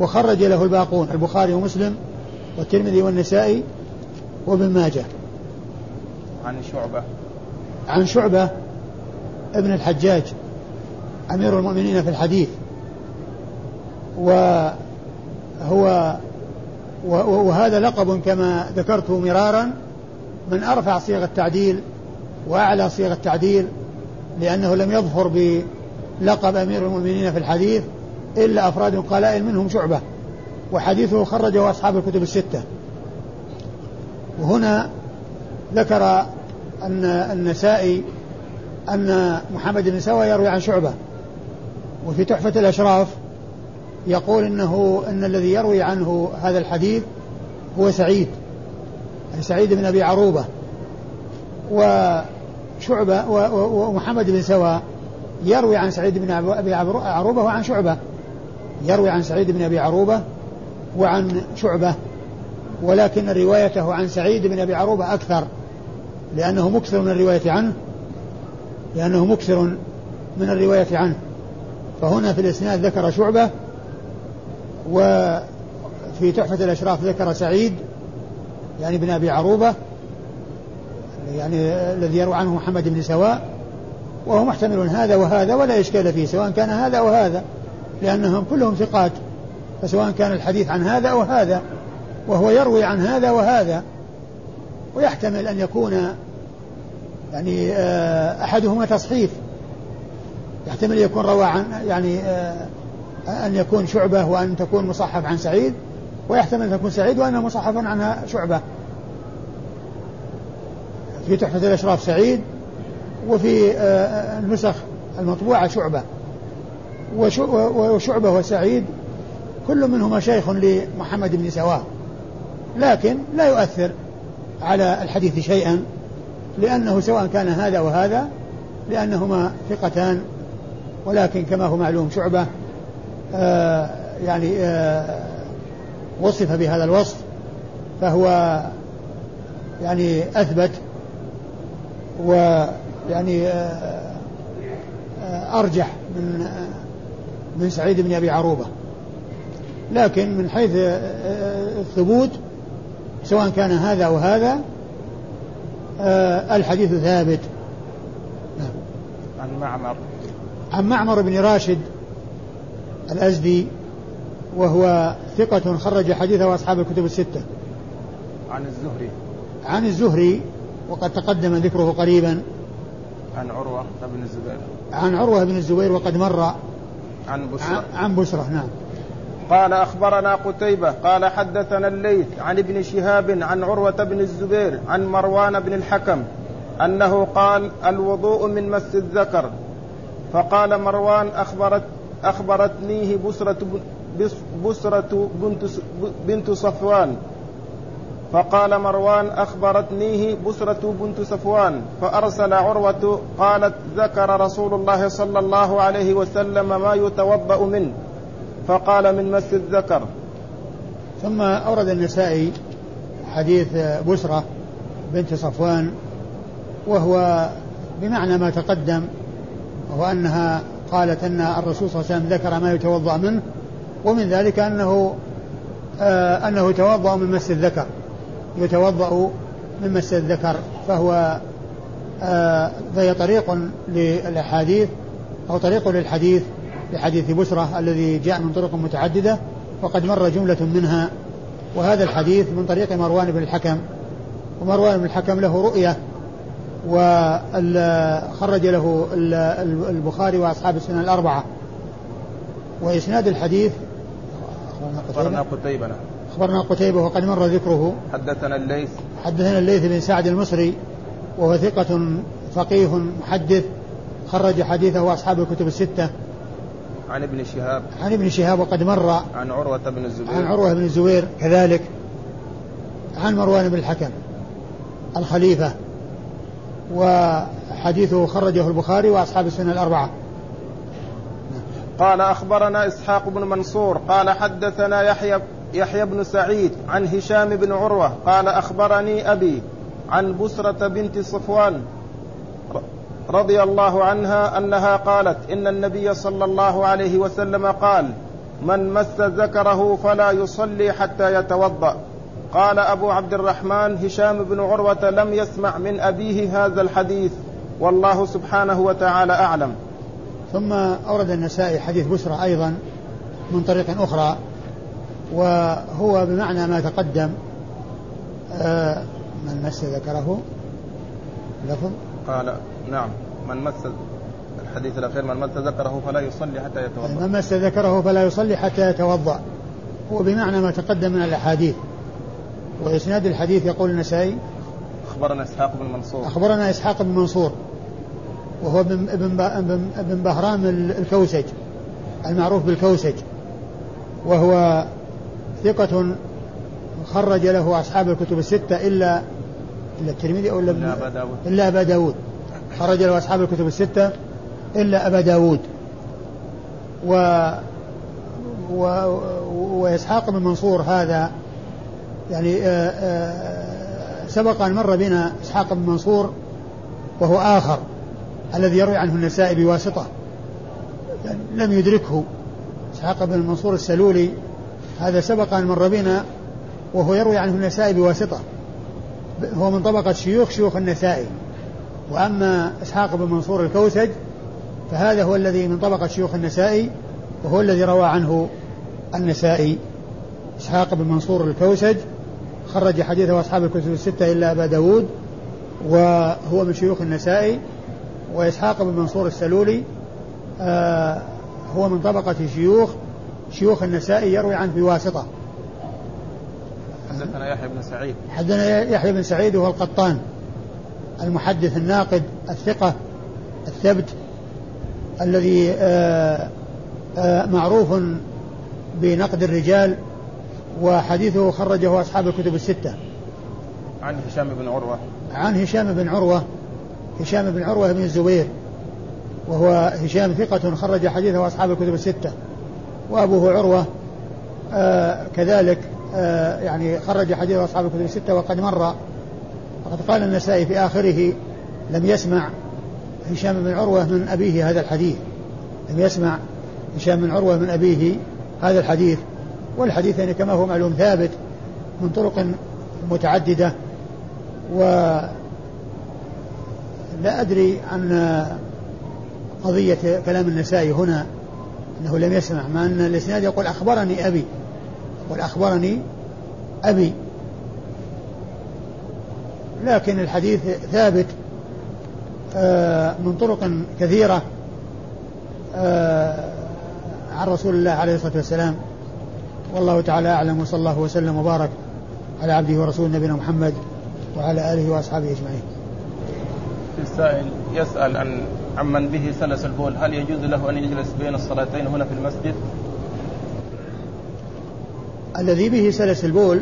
وخرج له الباقون البخاري ومسلم والترمذي والنسائي وابن ماجه. عن شعبة. عن شعبة ابن الحجاج أمير المؤمنين في الحديث. وهو وهذا لقب كما ذكرت مرارا من أرفع صيغ التعديل وأعلى صيغ التعديل لأنه لم يظفر بلقب أمير المؤمنين في الحديث إلا أفراد قلائل منهم شعبة وحديثه خرجه أصحاب الكتب الستة. وهنا ذكر أن النسائي أن محمد بن سوى يروي عن شعبة وفي تحفة الأشراف يقول إنه أن الذي يروي عنه هذا الحديث هو سعيد. سعيد بن أبي عروبة وشعبة ومحمد بن سوى يروي عن سعيد بن أبي عروبة وعن شعبة. يروي عن سعيد بن أبي عروبة وعن شعبة ولكن روايته عن سعيد بن أبي عروبة أكثر لأنه مكثر من الرواية عنه لأنه مكثر من الرواية عنه. فهنا في الإسناد ذكر شعبة وفي تحفة الأشراف ذكر سعيد يعني بن أبي عروبة يعني الذي يروى عنه محمد بن سواء وهو محتمل هذا وهذا ولا إشكال فيه سواء كان هذا وهذا لأنهم كلهم ثقات فسواء كان الحديث عن هذا أو هذا وهو يروي عن هذا وهذا ويحتمل أن يكون يعني آه، أحدهما تصحيف يحتمل يكون روى عن يعني آه، أن يكون شعبة وأن تكون مصحف عن سعيد ويحتمل أن تكون سعيد وأن مصحف عنها شعبة. في تحفة الأشراف سعيد وفي آه، النسخ المطبوعة شعبة. وشعبة وسعيد كل منهما شيخ لمحمد بن سواه لكن لا يؤثر على الحديث شيئا لأنه سواء كان هذا وهذا لأنهما ثقتان. ولكن كما هو معلوم شعبة آه يعني آه وصف بهذا الوصف فهو يعني أثبت ويعني آه, آه، أرجح من آه، من سعيد بن أبي عروبة. لكن من حيث الثبوت سواء كان هذا أو هذا الحديث ثابت. عن معمر. عن معمر بن راشد الأزدي. وهو ثقة خرج حديثه أصحاب الكتب الستة. عن الزهري. عن الزهري وقد تقدم ذكره قريبا. عن عروة بن الزبير. عن عروة بن الزبير وقد مر. عن بسرة عن بسرة نعم. قال أخبرنا قتيبة قال حدثنا الليث عن ابن شهاب عن عروة بن الزبير عن مروان بن الحكم أنه قال الوضوء من مس الذكر. فقال مروان أخبرت أخبرتنيه بسرة بسرة بنت بنت صفوان. فقال مروان أخبرتنيه بسرة بنت صفوان. فأرسل عروة قالت ذكر رسول الله صلى الله عليه وسلم ما يتوضأ منه. فقال من مس الذكر. ثم أورد النسائي حديث بسرة بنت صفوان وهو بمعنى ما تقدم وهو أنها قالت أن الرسول صلى الله عليه وسلم ذكر ما يتوضأ منه. ومن ذلك أنه آه أنه توضأ من مس الذكر. يتوضأ من مس الذكر فهو آه فهي طريق للأحاديث أو طريق للحديث لحديث بسرة الذي جاء من طرق متعددة وقد مر جملة منها. وهذا الحديث من طريق مروان بن الحكم. ومروان بن الحكم له رؤية وخرج له البخاري وأصحاب السنة الأربعة. وإسناد الحديث أخبرنا قتيبة؟ أخبرنا قتيبة وقد مر ذكره. حدثنا الليث. حدثنا الليث بن سعد المصري وهو ثقة فقيه محدث خرج حديثه أصحاب الكتب الستة. عن ابن شهاب. عن ابن شهاب وقد مر عن عروة بن الزبير. عن عروة بن الزبير كذلك. عن مروان بن الحكم الخليفة وحديثه خرجه البخاري وأصحاب السنة الأربعة. قال أخبرنا إسحاق بن منصور قال حدثنا يحيى يحيى بن سعيد عن هشام بن عروة قال أخبرني أبي عن بسرة بنت صفوان رضي الله عنها أنها قالت إن النبي صلى الله عليه وسلم قال من مس ذكره فلا يصلي حتى يتوضأ. قال أبو عبد الرحمن هشام بن عروة لم يسمع من أبيه هذا الحديث والله سبحانه وتعالى أعلم. ثم أورد النسائي حديث بسرى أيضا من طريق أخرى وهو بمعنى ما تقدم. آه، من مس ذكره؟ لفظ؟ قال نعم. من مس الحديث الأخير من مس ذكره فلا يصلي حتى يتوضأ. من مس ذكره فلا يصلي حتى يتوضأ. هو بمعنى ما تقدم من الأحاديث. وإسناد الحديث يقول النسائي أخبرنا إسحاق بن منصور. أخبرنا إسحاق بن منصور. وهو ابن ابن ابن بهرام الكوسج المعروف بالكوسج. وهو ثقة خرج له أصحاب الكتب الستة إلا إلا الترمذي أو إلا, إلا أبا داود. إلا أبا داود. خرج له أصحاب الكتب الستة إلا أبا داود. و, و... وإسحاق بن منصور هذا يعني آآ آآ سبق أن مر بنا إسحاق بن منصور وهو آخر. الذي يروي عنه النسائي بواسطة. يعني لم يدركه. إسحاق بن منصور السلولي. هذا سبق أن مر بنا وهو يروي عنه النسائي بواسطة. هو من طبقة شيوخ شيوخ النسائي. وأما إسحاق بن منصور الكوسج فهذا هو الذي من طبقة شيوخ النسائي وهو الذي روى عنه النسائي. إسحاق بن منصور الكوسج. خرج حديثه أصحاب الكتب الستة إلا أبا داود وهو من شيوخ النسائي. وإسحاق بن منصور السلولي آه هو من طبقة شيوخ شيوخ النسائي يروي عنه بواسطة. حدثنا يحيى بن سعيد. حدثنا يحيى بن سعيد وهو القطان المحدث الناقد الثقة الثبت الذي آه، آه، معروف بنقد الرجال وحديثه خرجه أصحاب الكتب الستة. عن هشام بن عروة. عن هشام بن عروة. هشام بن عروة بن الزبير وهو هشام ثقة خرج حديثه أصحاب الكتب الستة. وأبوه عروة آه كذلك آه يعني خرج حديثه أصحاب الكتب الستة وقد مر وقد قال النسائي في آخره لم يسمع هشام بن عروة من أبيه هذا الحديث. لم يسمع هشام بن عروة من أبيه هذا الحديث. والحديث يعني كما هو معلوم ثابت من طرق متعددة و لا أدري عن قضية كلام النسائي هنا أنه لم يسمع مع أن الإسناد يقول أخبرني أبي يقول أخبرني أبي. لكن الحديث ثابت آه، من طرق كثيرة آه، عن رسول الله عليه الصلاة والسلام. والله تعالى أعلم وصلى الله وسلم وبارك على عبده ورسوله نبينا محمد وعلى آله وأصحابه أجمعين. السائل يسأل عن عمن به سلس البول. هل يجوز له أن يجلس بين الصلاتين هنا في المسجد؟ الذي به سلس البول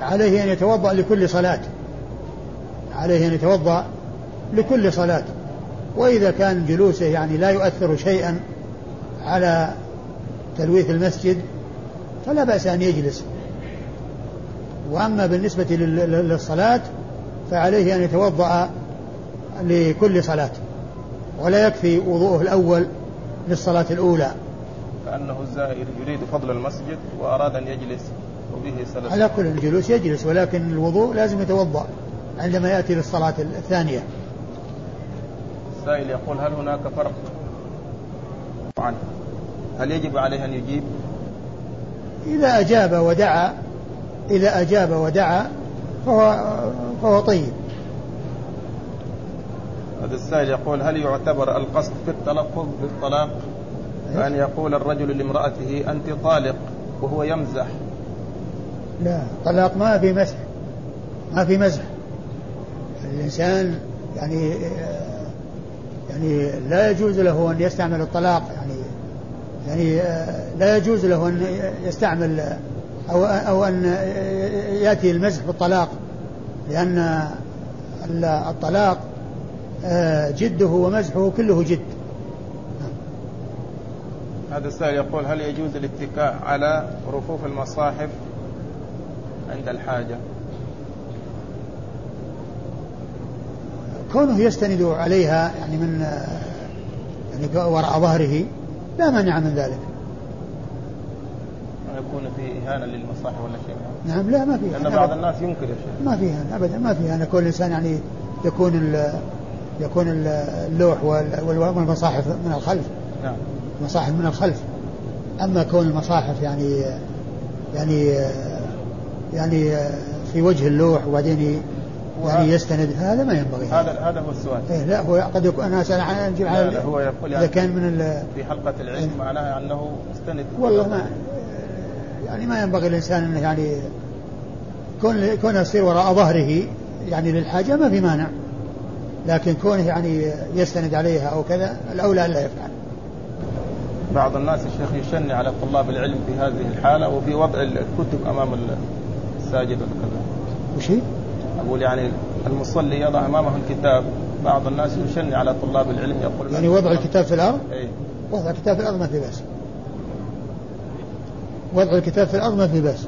عليه أن يتوضأ لكل صلاة. عليه أن يتوضأ لكل صلاة. وإذا كان جلوسه يعني لا يؤثر شيئا على تلويث المسجد فلا بأس أن يجلس. وأما بالنسبة للصلاة فعليه أن يتوضأ لكل صلاة ولا يكفي وضوءه الأول للصلاة الأولى. كأنه الزائر يريد فضل المسجد وأراد أن يجلس وبه سلس على كل الجلوس يجلس ولكن الوضوء لازم يتوضأ عندما يأتي للصلاة الثانية. السائل يقول هل هناك فرق؟ عنه هل يجب عليه أن يجيب؟ إذا أجاب ودعا إذا أجاب ودعا فهو فهو طيب. هذا السائل يقول هل يعتبر القصد في التلفظ بالطلاق فأن يقول الرجل لامرأته أنت طالق وهو يمزح؟ لا طلاق ما في مسح ما في مزح. الإنسان يعني يعني لا يجوز له أن يستعمل الطلاق يعني يعني لا يجوز له أن يستعمل أو أو أن يأتي المزح بالطلاق لأن الطلاق جده ومزحه كله جد. هذا السائل يقول هل يجوز الاتكاء على رفوف المصاحف عند الحاجة؟ كونه يستند عليها يعني من يعني وراء ظهره لا مانع من ذلك. يكون في إهانة للمصاحف ولا شيء؟ نعم لا ما في لأن بعض الناس ينكر يا شيخ. ما في أبدا ما في أنا كل إنسان يعني يكون يكون اللوح والمصاحف من الخلف. نعم. المصاحف من الخلف. أما كون المصاحف يعني يعني يعني في وجه اللوح وبعدين يعني يستند هذا ما ينبغي. هذا هذا هو السؤال. إيه لا هو قد يكون أنا اسال عن لا هو يقول يعني اذا كان من في حلقة العلم معناها أنه مستند والله ما يعني ما ينبغي الإنسان إنه يعني كون كون يصير وراء ظهره يعني للحاجة ما في مانع. لكن كونه يعني يستند عليها أو كذا الأولى الا يفعل. بعض الناس الشيخ يشني على طلاب العلم في هذه الحالة وفي وضع الكتب أمام الساجد وكذا. وش هي؟ أقول يعني المصلي يضع أمامه الكتاب بعض الناس يشني على طلاب العلم يقول يعني وضع الكتاب في الأرض؟ أي وضع الكتاب في الأرض ما في بأس. وضع الكتاب في الأرض ما في بأس.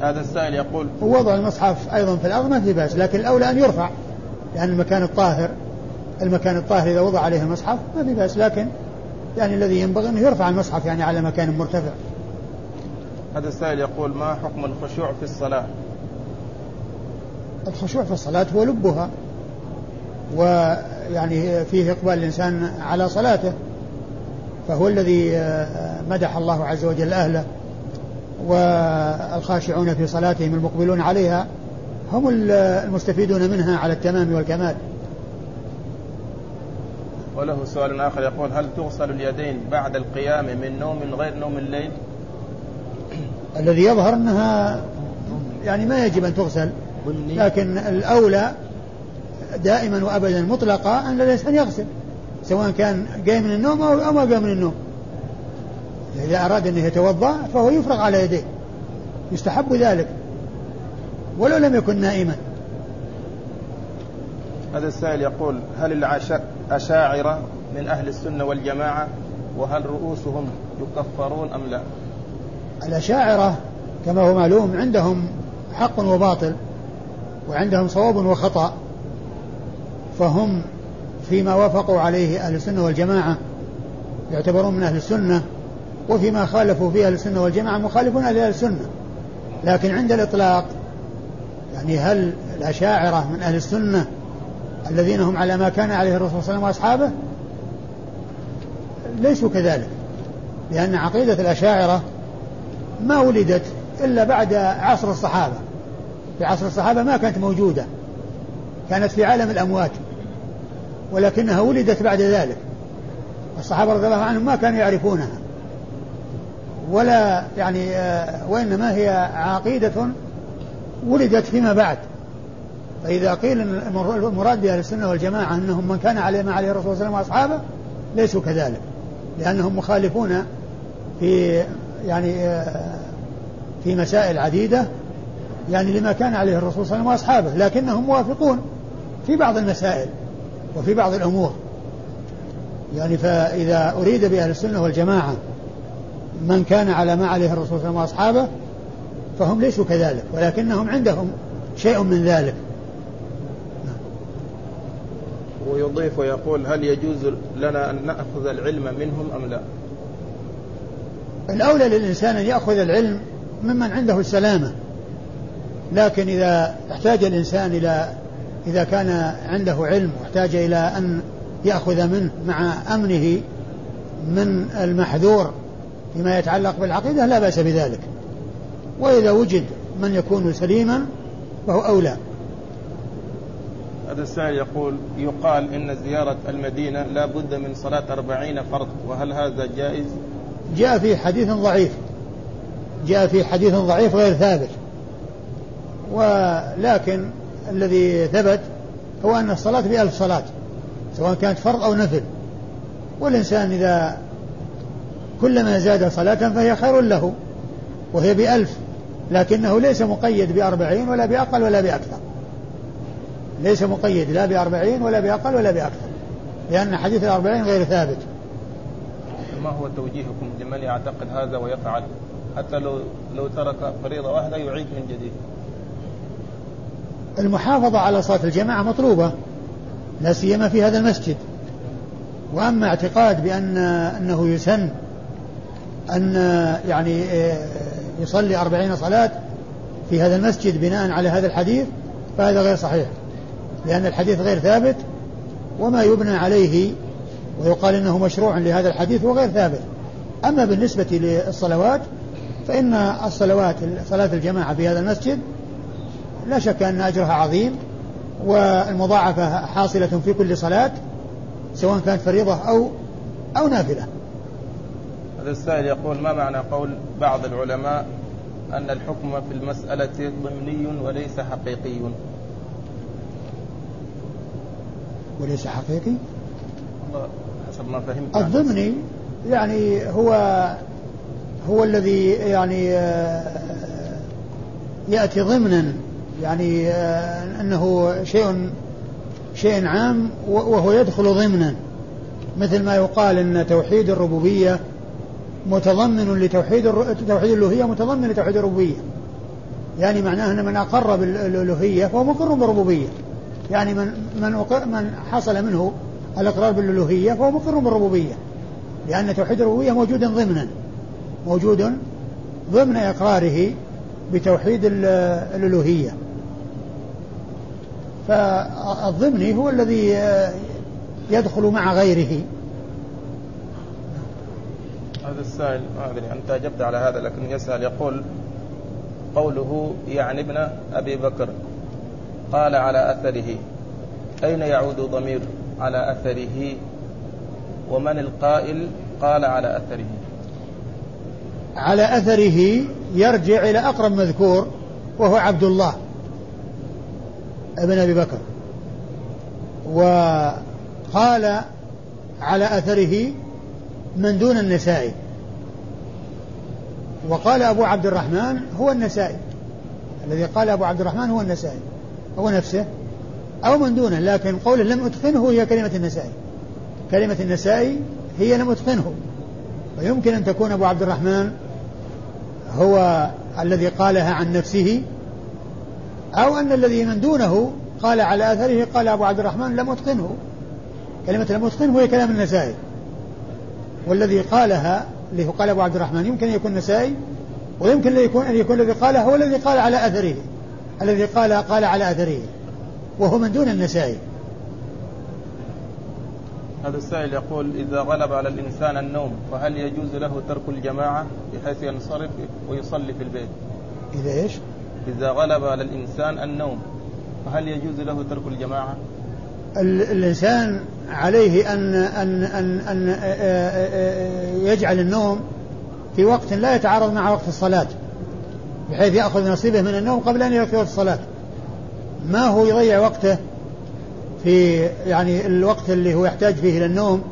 هذا السائل يقول ووضع المصحف أيضا في الأرض ما في بأس لكن الأولى أن يرفع لأن المكان الطاهر المكان الطاهر إذا وضع عليه المصحف ما في بأس لكن يعني الذي ينبغي أنه يرفع المصحف يعني على مكان مرتفع. هذا السائل يقول ما حكم الخشوع في الصلاة؟ الخشوع في الصلاة هو لبها ويعني فيه إقبال الإنسان على صلاته فهو الذي مدح الله عز وجل أهله. والخاشعون في صلاتهم المقبلون عليها هم المستفيدون منها على التمام والكمال. وله سؤال آخر يقول هل تغسل اليدين بعد القيام من نوم غير نوم الليل؟ الذي يظهر أنها يعني ما يجب أن تغسل لكن الأولى دائما وأبدا مطلقا أن الإنسان يغسل سواء كان قايم من النوم أو ما قام من النوم. إذا أراد انه يتوضأ فهو يفرغ على يديه. يستحب ذلك. ولو لم يكن نائما. هذا السائل يقول هل الأشاعرة من أهل السنة والجماعة وهل رؤوسهم يكفرون أم لا؟ الأشاعرة كما هو معلوم عندهم حق وباطل وعندهم صواب وخطأ فهم فيما وافقوا عليه أهل السنة والجماعة يعتبرون من أهل السنة وفيما خالفوا فيه أهل السنة والجماعة مخالفون لأهل السنة. لكن عند الإطلاق يعني هل الأشاعرة من أهل السنة الذين هم على ما كان عليه الرسول صلى الله عليه وسلم وأصحابه؟ ليسوا كذلك لأن عقيدة الأشاعرة ما ولدت إلا بعد عصر الصحابة. في عصر الصحابة ما كانت موجودة كانت في عالم الأموات ولكنها ولدت بعد ذلك. الصحابة رضي الله عنهم ما كانوا يعرفونها. ولا يعني آه، وإنما هي عقيدة ولدت فيما بعد. فإذا قيل المراد بأهل السنة والجماعة أنهم من كان عليه ما عليه الرسول صلى الله عليه وسلم وأصحابه ليسوا كذلك لأنهم مخالفون في يعني آه، في مسائل عديدة يعني لما كان عليه الرسول صلى الله عليه وسلم وأصحابه لكنهم موافقون في بعض المسائل وفي بعض الأمور. يعني فإذا أريد بأهل السنة والجماعة من كان على ما عليه الرسول صلى الله عليه وسلم وأصحابه فهم ليسوا كذلك ولكنهم عندهم شيء من ذلك. ويضيف ويقول هل يجوز لنا أن نأخذ العلم منهم أم لا؟ الأولى للإنسان أن يأخذ العلم ممن عنده السلامة. لكن إذا احتاج الإنسان إلى إذا كان عنده علم واحتاج إلى أن يأخذ منه مع أمنه من المحذور فيما يتعلق بالعقيدة لا بأس بذلك. وإذا وجد من يكون سليما فهو أولى. هذا السائل يقول يقال إن زيارة المدينة لا بد من صلاة أربعين فرض وهل هذا جائز؟ جاء في حديث ضعيف. جاء في حديث ضعيف غير ثابت. ولكن الذي ثبت هو أن الصلاة بألف صلاة سواء كانت فرض أو نفل. والإنسان إذا كلما زاد صلاة فهي خير له وهي بألف لكنه ليس مقيد بأربعين ولا بأقل ولا بأكثر. ليس مقيد لا بأربعين ولا بأقل ولا بأكثر لأن حديث الأربعين غير ثابت. ما هو توجيهكم لمن يعتقد هذا ويفعل؟ حتى لو لو ترك فريضة واحدة يعيد من جديد. المحافظة على صلاة الجماعة مطلوبة لا سيما في هذا المسجد. وأما اعتقاد بأن أنه يسن أن يعني يصلي أربعين صلاة في هذا المسجد بناء على هذا الحديث فهذا غير صحيح لأن الحديث غير ثابت وما يبنى عليه ويقال إنه مشروع لهذا الحديث هو غير ثابت. أما بالنسبة للصلوات فإن الصلوات صلاة الجماعة في هذا المسجد لا شك أن أجرها عظيم والمضاعفة حاصلة في كل صلاة سواء كانت فريضة أو أو نافلة. هذا السائل يقول ما معنى قول بعض العلماء أن الحكم في المسألة ضمني وليس حقيقي؟ وليس حقيقي؟ حسب ما فهمت الضمني يعني هو هو الذي يعني آه، يأتي ضمنا يعني آه، أنه شيء شيء عام وهو يدخل ضمنا مثل ما يقال أن توحيد الربوبية متضمن لتوحيد توحيد الألوهية متضمن لتوحيد الربوبية. يعني معناه أن من أقر بالألوهية فهو مقر بالربوبية. يعني من من من حصل منه الإقرار بالألوهية فهو مقر بالربوبية. لأن توحيد الربوبية موجود ضمنا. موجود ضمن إقراره بتوحيد الألوهية. فالضمني هو الذي يدخل مع غيره. هذا السائل ما أدري أنت أجبت على هذا لكن يسأل يقول قوله يعني ابن أبي بكر قال على أثره أين يعود ضمير على أثره؟ ومن القائل؟ قال على أثره. على أثره يرجع إلى أقرب مذكور وهو عبد الله ابن أبي بكر. وقال على أثره من دون النسائي. وقال أبو عبد الرحمن هو النسائي. الذي قال أبو عبد الرحمن هو النسائي. هو نفسه. أو من دونه لكن قوله لم أتقنه هي كلمة النسائي. كلمة النسائي هي لم أتقنه. ويمكن أن تكون أبو عبد الرحمن هو الذي قالها عن نفسه أو أن الذي من دونه قال على أثره قال أبو عبد الرحمن لم أتقنه. كلمة لم أتقنه هي كلام النسائي. والذي قالها اللي هو قال أبو عبد الرحمن يمكن أن يكون نسائي ويمكن أن يكون أن يكون الذي قاله هو الذي قال على أثره. الذي قال قال على أثره. وهو من دون النسائي. هذا السائل يقول إذا غلب على الإنسان النوم فهل يجوز له ترك الجماعة بحيث ينصرف ويصلي في البيت؟ إذا إيش؟ إذا غلب على الإنسان النوم فهل يجوز له ترك الجماعة؟ الإنسان عليه أن أن أن, أن يجعل النوم في وقت لا يتعارض مع وقت الصلاة بحيث يأخذ نصيبه من النوم قبل أن يأتي وقت الصلاة. ما هو يضيع وقته في يعني الوقت اللي هو يحتاج فيه إلى النوم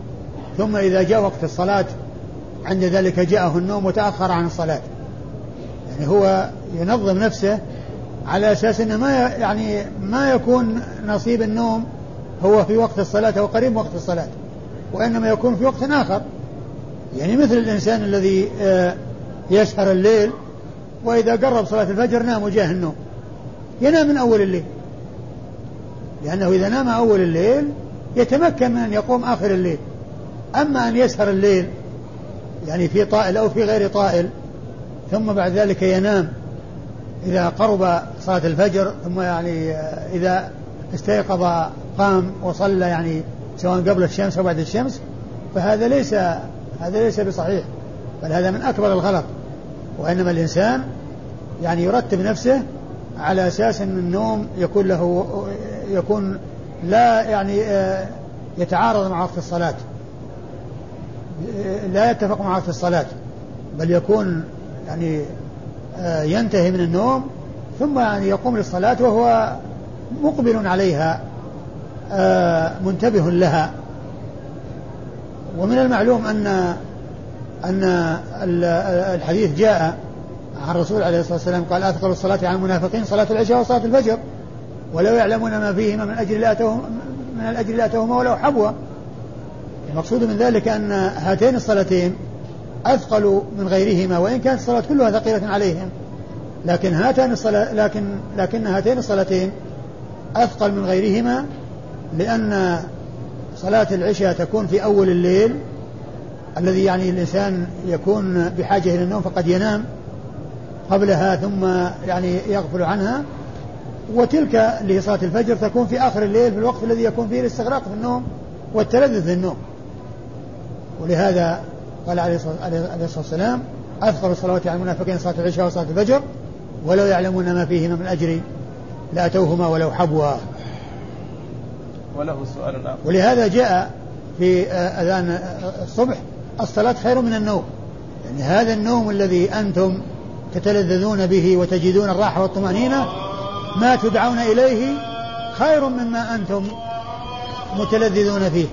ثم إذا جاء وقت الصلاة عند ذلك جاءه النوم وتأخر عن الصلاة. يعني هو ينظم نفسه على أساس أنه ما يعني ما يكون نصيب النوم هو في وقت الصلاة أو قريب وقت الصلاة وإنما يكون في وقت آخر. يعني مثل الإنسان الذي آه، يسهر الليل وإذا قرب صلاة الفجر نام وجاه النوم. ينام من أول الليل. لأنه إذا نام أول الليل يتمكن من أن يقوم آخر الليل. أما أن يسهر الليل يعني في طائل أو في غير طائل ثم بعد ذلك ينام إذا قرب صلاة الفجر ثم يعني إذا استيقظ قام وصلى يعني سواء قبل الشمس أو بعد الشمس فهذا ليس هذا ليس بصحيح بل هذا من أكبر الغلط. وإنما الإنسان يعني يرتب نفسه على أساس أن النوم يكون له يكون لا يعني آه، يتعارض مع وقت الصلاة. لا يتفق مع وقت الصلاة بل يكون يعني آه، ينتهي من النوم ثم يعني يقوم للصلاة وهو مقبل عليها. منتبه لها. ومن المعلوم أن أن الحديث جاء عن الرسول عليه الصلاة والسلام قال أثقل الصلاة على المنافقين صلاة العشاء وصلاة الفجر. ولو يعلمون ما فيهما من أجل لأتوهم من الأجل لأتوهما ولو حبوا. المقصود من ذلك أن هاتين الصلاتين أثقل من غيرهما وإن كانت الصلاة كلها ثقيلة عليهم. لكن هاتان الصلاة لكن لكن هاتين الصلاتين أثقل من غيرهما لأن صلاة العشاء تكون في أول الليل الذي يعني الإنسان يكون بحاجة إلى النوم فقد ينام قبلها ثم يعني يغفل عنها. وتلك اللي هي صلاة الفجر تكون في آخر الليل في الوقت الذي يكون فيه الاستغراق في النوم والتلذذ في النوم. ولهذا قال عليه الصلاة والسلام أثقل الصلوات على المنافقين صلاة العشاء وصلاة الفجر ولو يعلمون ما فيهما من أجر لأتوهما ولو حبوا. وله سؤال آخر. ولهذا جاء في أذان الصبح الصلاة خير من النوم. يعني هذا النوم الذي أنتم تتلذذون به وتجدون الراحة والطمأنينة ما تدعون إليه خير مما أنتم متلذذون فيه.